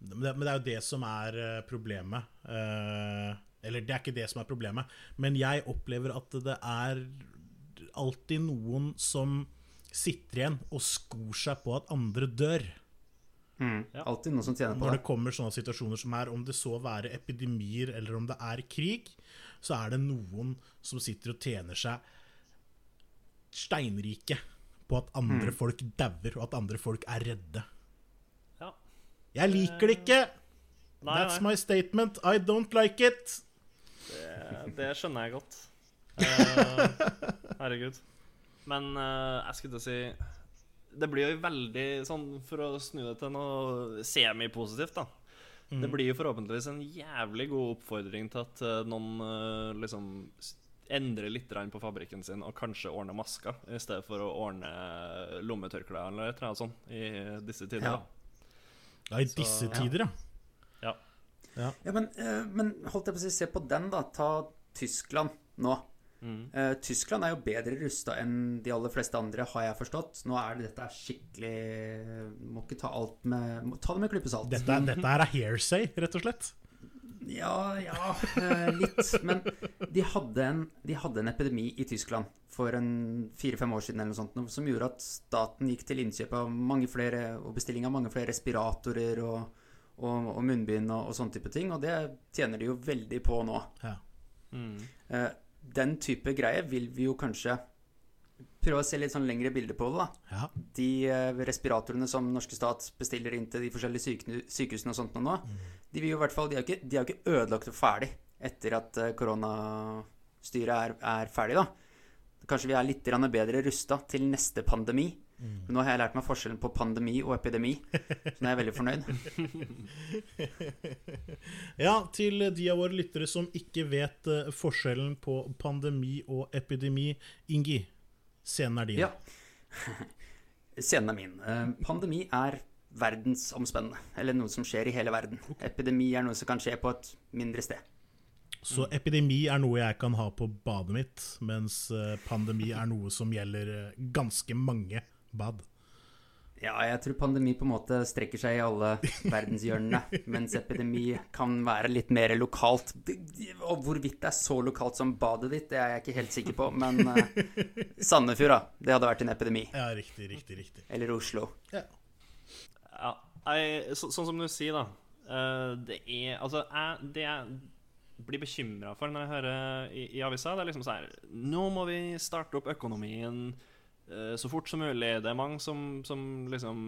men det, men det er jo det som er eh, problemet. Eh, eller det er ikke det som er problemet, men jeg opplever at det er alltid noen som sitter igjen og skor seg på at andre dør. Ja. Alltid noen som tjener på det. Når det. kommer sånne situasjoner som er, om det så være epidemier eller om det er krig, så er det noen som sitter og tjener seg steinrike på at andre folk dauer, og at andre folk er redde. Ja. Jeg liker det ikke! Nei, That's nei. my statement. I don't like it. Det, det skjønner jeg godt. Uh, herregud. Men uh, jeg skulle til å si Det blir jo veldig sånn, for å snu det til noe semipositivt, da. Det blir jo forhåpentligvis en jævlig god oppfordring til at uh, noen uh, liksom endrer litt grann på fabrikken sin og kanskje ordner masker, i stedet for å ordne lommetørklær eller et eller annet sånt i disse tider. Ja. Ja, i disse Så, tider, ja. Ja. Ja, men, eh, men holdt jeg på å si, se på den, da. Ta Tyskland nå. Eh, Tyskland er jo bedre rusta enn de aller fleste andre, har jeg forstått. Nå er det dette er skikkelig Må ikke ta alt med må Ta det med klype salt. Dette, er- dette her er hearsay, rett og slett. Ja, ja, uh, litt. Men de hadde, en, de hadde en epidemi i Tyskland for en fire-fem år siden eller noe sånt, som gjorde at staten gikk til innkjøp av mange flere, og bestilling av mange flere respiratorer og, og, og munnbind og, og sånne type ting, og det tjener de jo veldig på nå. Ja. Mm. Eh, Den type greie vil vi jo kanskje prøve å se litt sånn lengre bilder på det, da. ja. De eh, respiratorene som norske stat bestiller inn til de forskjellige sykehusene, sykehusene og sånt nå, de vil jo i hvert fall, de er jo ikke, de er jo ikke ødelagt og ferdig etter at eh, koronastyret er, er ferdig, da. Kanskje vi er litt bedre rusta til neste pandemi. Men nå har jeg lært meg forskjellen på pandemi og epidemi, så nå er jeg veldig fornøyd. ja, til de av våre lyttere som ikke vet eh, forskjellen på pandemi og epidemi, Ingi, scenen er din. Ja. Scenen er min. Eh, Pandemi er verdensomspennende, eller noe som skjer i hele verden. Epidemi er noe som kan skje på et mindre sted. Så epidemi er noe jeg kan ha på badet mitt, mens eh, pandemi er noe som gjelder ganske mange bad. Ja, jeg tror pandemi på en måte strekker seg i alle verdenshjørnene, mens epidemi kan være litt mer lokalt. Og hvorvidt det er så lokalt som badet ditt, det er jeg ikke helt sikker på, men uh, Sandefjord, da. Det hadde vært en epidemi. Ja, riktig, riktig, riktig. Eller Oslo. Ja. Ja, jeg, så, sånn som du sier, da. eh, det er Altså, jeg, det jeg blir bekymra for når jeg hører i, i avisa, det er liksom sånn her Nå må vi starte opp økonomien så fort som mulig. Det er mange som, som liksom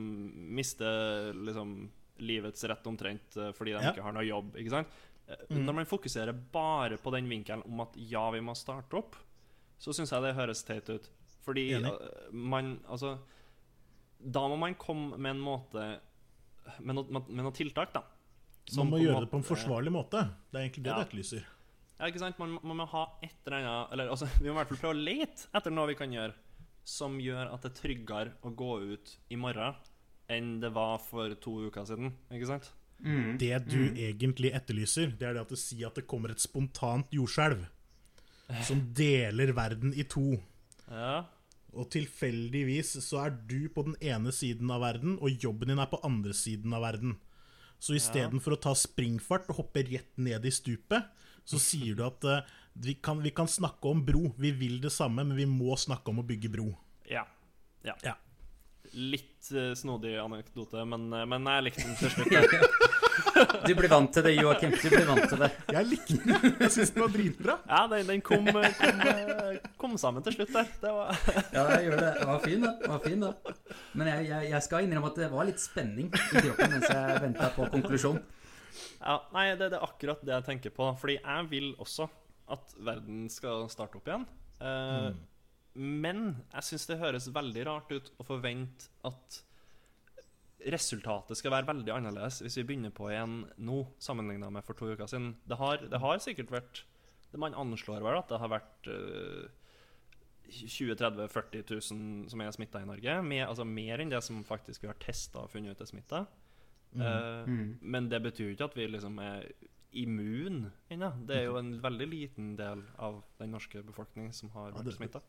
mister liksom livets rett omtrent eh, fordi de Ja. ikke har noe jobb. Ikke? Eh, Når man fokuserer bare på den vinkelen om at ja, vi må starte opp, så syns jeg det høres teit ut. Fordi Enig. eh, man Altså Da må man komme med en måte Med noe, med, med noe tiltak, da. Man må gjøre måte, det på en forsvarlig måte. Det er egentlig det Ja. du etterlyser. Ja, ikke sant? Man, man må ha et eller annet Eller altså, vi må i hvert fall prøve å lete etter noe vi kan gjøre som gjør at det er tryggere å gå ut i morgen enn det var for to uker siden. Ikke sant? Det du egentlig etterlyser, det er det at det sier at det kommer et spontant jordskjelv som deler verden i to. Ja. Og tilfeldigvis så er du på den ene siden av verden, og jobben din er på andre siden av verden. Så istedenfor å ta springfart og hoppe rett ned i stupet, så sier du at eh, vi, kan, vi kan snakke om bro. Vi vil det samme, men vi må snakke om å bygge bro. Ja. ja. Ja. Litt uh, snodig anekdote, men, uh, men jeg likte den til slutt. Du blir vant til det, Joakim. Du blir vant til det. Jeg likte den. Jeg syns den var dritbra. Ja, den, den kom, eh, kom, kom sammen til slutt der. Det var Ja, jeg gjør det. Var fin, det. Var fin, det. Men jeg, jeg, jeg skal innrømme at det var litt spenning i kroppen mens jeg venta på konklusjon. Ja, nei, det, det er akkurat det jeg tenker på. Fordi jeg vil også at verden skal starte opp igjen. Eh, Men jeg syns det høres veldig rart ut å forvente at resultatet skal være veldig annerledes hvis vi begynner på igjen nå, sammenligna med for to uker siden. Det har, det har sikkert vært det Man anslår vel at det har vært uh, 20 30 40 000 som er smitta i Norge. Mer, altså mer enn det som faktisk vi har testa og funnet ut er smitta. Eh, Men det betyr jo ikke at vi liksom er immun ennå. Det er jo en veldig liten del av den norske befolkningen som har vært smitta.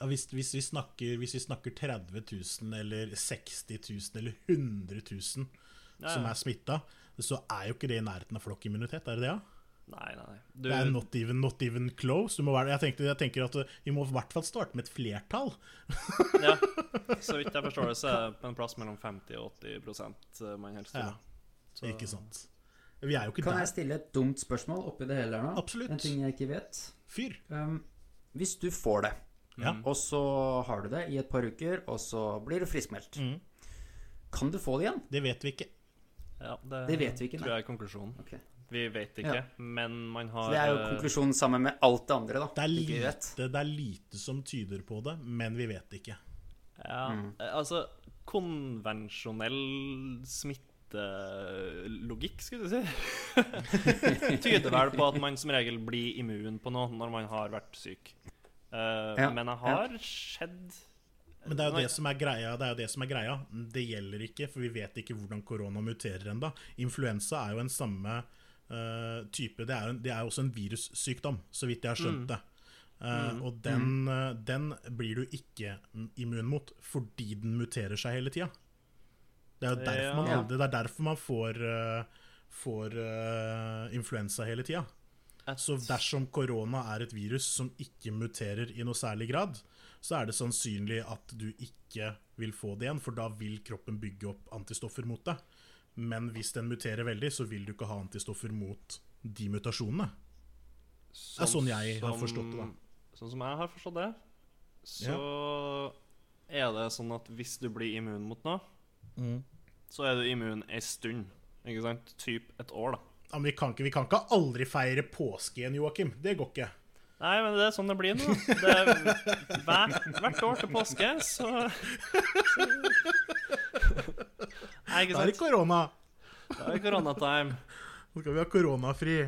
Ja, hvis, hvis, vi snakker, hvis vi snakker 30 000 eller 60 000 eller 100 000 som Ja, som er smitta, så er jo ikke det i nærheten av flokkimmunitet, er det det? Ja? Nei, nei, nei. Du, Det er not even, not even close. Være, jeg, tenkte, jeg tenker at vi må i hvert fall starte med et flertall. ja, så vidt jeg forstår det, så er det på en plass mellom 50 og 80 prosent man helst vil Ja. Så- Ikke sant? Vi er jo ikke Kan der. jeg stille et dumt spørsmål oppi det hele her nå? Absolutt. En ting jeg ikke vet. Fyr. Um, hvis du får det, Ja. og så har du det i et par uker, og så blir du friskmeldt, Mm. kan du få det igjen? Det vet vi ikke. Ja, det, Det vet vi ikke, tror jeg er konklusjonen. Okay. Vi vet ikke, Ja. men man Så det er jo eh, konklusjonen sammen med alt det andre, da. Det er, lite, det er lite som tyder på det, men vi vet ikke. Ja, Mm. eh, altså Konvensjonell smittelogikk, skulle du si, tyder vel på at man som regel blir immun på noe når man har vært syk. Uh, Ja, Men jeg har Skjedd Men det er jo det som er greia. Det er jo det som er greia. Det gjelder ikke, for vi vet ikke hvordan korona muterer ennå. Influensa er jo en samme uh, type det er, en- det er også en virussykdom, så vidt jeg har skjønt det. Eh, Og den, eh, den blir du ikke mm, immun mot fordi den muterer seg hele tida. Det er jo derfor man, aldri, det er derfor man får, uh, får uh, influensa hele tida. Så dersom korona er et virus som ikke muterer i noe særlig grad, så er det sannsynlig at du ikke vil få det igjen, for da vil kroppen bygge opp antistoffer mot det. Men hvis den muterer veldig, så vil du ikke ha antistoffer mot de mutasjonene. Det er sånn jeg har forstått det, da. Sånn som jeg har forstått det, så er det sånn at hvis du blir immun mot noe, Mm. så er du immun ei stund. Ikke sant? Typ et år, da. Ja, men vi kan, ikke, vi kan ikke aldri feire påske igjen, Joakim. Det går ikke. Nei, men det er sånn det blir nå. Det er hver, hvert år til påske, så, så Nei, ikke sant? Da er det korona. Da er det koronatime. Nå skal vi ha koronafri.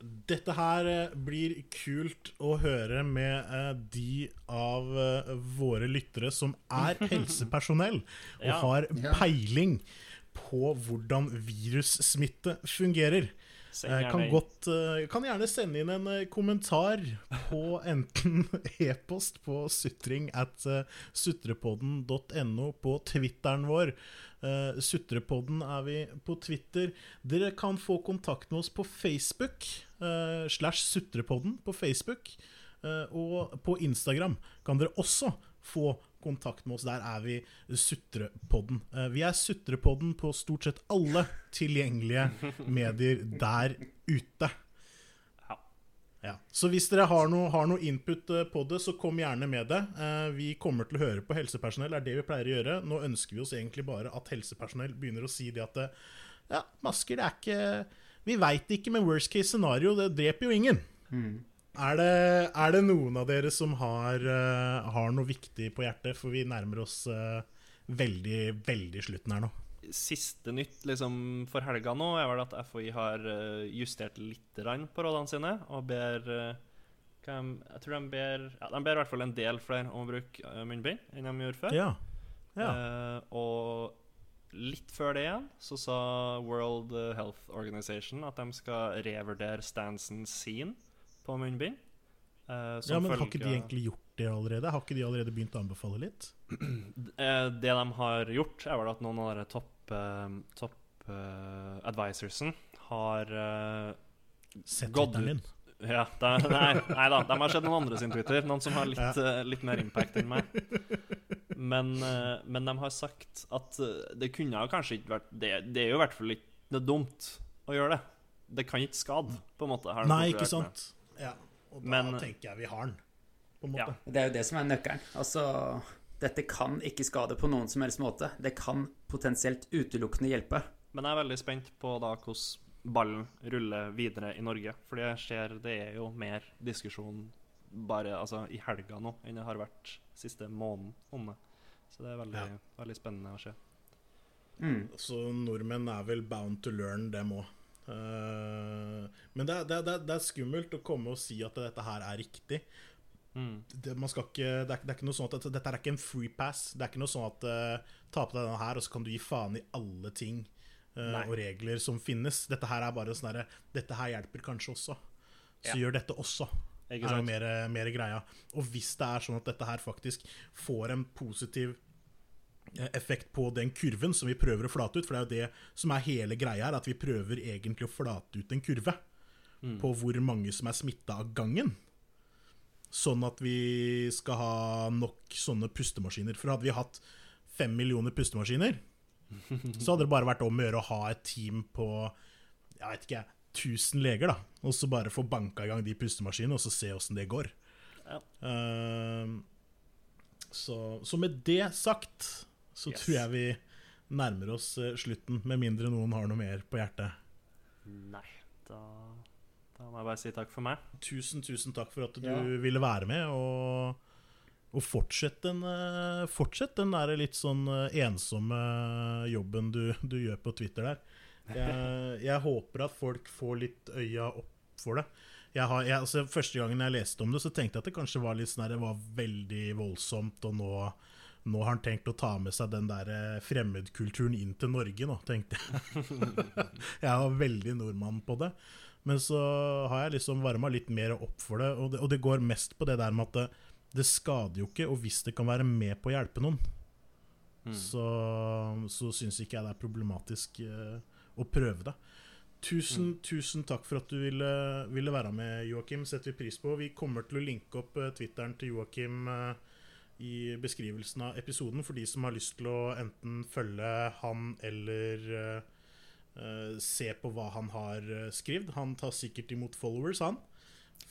Dette her eh, blir kult å høre med eh, de av eh, våre lyttere som er helsepersonell og har peiling på hvordan virussmitte fungerer. Eh, Kan, godt, eh, kan gjerne sende inn en eh, kommentar på enten e-post på sutring at sutrepodden.no på Twitteren vår. Sutrepodden er vi på Twitter. Dere kan få kontakt med oss på Facebook. slash Sutrepodden på Facebook. Og på Instagram kan dere også få kontakt med oss. Der er vi Sutrepodden. Eh, vi er Sutrepodden på stort sett alle tilgjengelige medier der ute. Ja. Ja. Så hvis dere har noe, har noe input eh, på det, så kom gjerne med det. Eh, Vi kommer til å høre på helsepersonell, er det vi pleier å gjøre. Nå ønsker vi oss egentlig bare at helsepersonell begynner å si det at ja, masker det er ikke Vi veit ikke, men worst case scenario, det dreper jo ingen. Er det, er det noen av dere som har, uh, har noe viktig på hjertet? For vi nærmer oss uh, veldig, veldig slutten her nå. Siste nytt liksom, for helga nå er vel at FHI har eh, justert litt på rådene sine og ber Jeg tror de ber ja, De ber i hvert fall en del flere om å bruke munnbind enn de gjorde før. Ja. ja. Uh, og litt før det igjen så sa World Health Organization at de skal revurdere stansen sin på munnbind. Uh, som ja, men har ikke de egentlig gjort det allerede? Har ikke de allerede begynt å anbefale litt? Eh, Det de har gjort, er vel at noen av de topp eh, Topp eh, advisorsen har uh, Sett Gått din. Ja, de, nei, nei da, de har sett noen andre sin Twitter. Noen som har litt, eh, litt mer impact enn meg. Men, uh, men de har sagt at eh, det kunne kanskje ikke vært Det, det er jo i hvert fall ikke det dumt å gjøre det. Det kan ikke skade, på en måte. Nei, ikke sant. med. Ja. Og da Men- tenker jeg vi har den, på en Ja. Det er jo det som er nøkkelen. Altså, dette kan ikke skade på noen som helst måte. Det kan potensielt utelukkende hjelpe. Men jeg er veldig spent på da hvordan ballen ruller videre i Norge. Fordi jeg ser det er jo mer diskusjon bare altså, i helga nå enn det har vært siste måneden om det. Så det er veldig, veldig spennende å se. Mm. Så nordmenn er vel bound to learn, dem òg. Men det er, det, er, det er- skummelt å komme og si at dette her er riktig. Mm. Det, man skal ikke, det, er, det er ikke noe sånn at dette, er ikke en free pass. Det er ikke noe sånn at uh, ta på deg denne her, og så kan du gi faen i alle ting uh, og regler som finnes. Dette her er bare sånn herre Dette her hjelper kanskje også. Så Ja. gjør dette også. Er jo mer, mer greia. Og hvis det er sånn at dette her faktisk får en positiv eh, effekt på den kurven som vi prøver å flate ut, for det er jo det som er hele greia her, at vi prøver egentlig å flate ut en kurve Mm. på hvor mange som er smitta av gangen. Sånn at vi skal ha nok sånne pustemaskiner. For hadde vi hatt fem millioner pustemaskiner, så hadde det bare vært om å gjøre å ha et team på jeg vet ikke, 1000 leger, da. Og så bare få banka i gang de pustemaskinene, og så se åssen det går. Ja. Uh, så, så med det sagt, så Yes. tror jeg vi nærmer oss eh, slutten. Med mindre noen har noe mer på hjertet. Nei, da, da må jeg bare si takk for meg. Tusen, tusen takk for at du Ja. ville være med, og, og fortsett den, eh, fortsett den der litt sånn eh, ensomme jobben du, du gjør på Twitter der. Jeg, jeg håper at folk får litt øya opp for det. Jeg har, jeg, altså, første gangen jeg leste om det, så tenkte jeg at det kanskje var litt sånn det var veldig voldsomt, og nå, nå har han tenkt å ta med seg den der eh, fremmedkulturen inn til Norge nå, tenkte jeg. jeg var veldig nordmann på det. Men så har jeg liksom varma litt mer opp for det, og det, og det går mest på det der med at det, det skader jo ikke, og hvis det kan være med på å hjelpe noen, Mm. så, så syns ikke jeg det er problematisk uh, å prøve det. Tusen, tusen takk for at du ville, ville være med, Joakim. Setter vi pris på. Vi kommer til å linke opp uh, Twitteren til Joakim eh, i beskrivelsen av episoden for de som har lyst til å enten følge han eller eh, eh, se på hva han har uh, skrevet. Han tar sikkert imot followers, han.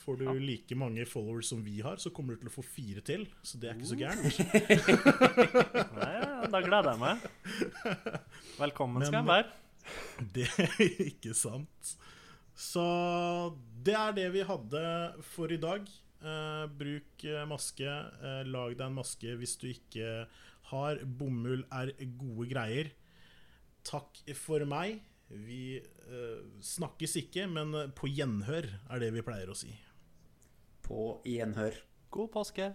Får du Ja. like mange followers som vi har, så kommer du til å få fire til. Så det er ikke så gærent. Nei, da gleder jeg meg. Velkommen skal jeg være. Det er ikke sant. Så det er det vi hadde for i dag. Eh, bruk eh, maske. Eh, lag deg en maske hvis du ikke har. Bomull er gode greier. Takk for meg. Vi eh, snakkes ikke, men på gjenhør er det vi pleier å si. På gjenhør. God påske.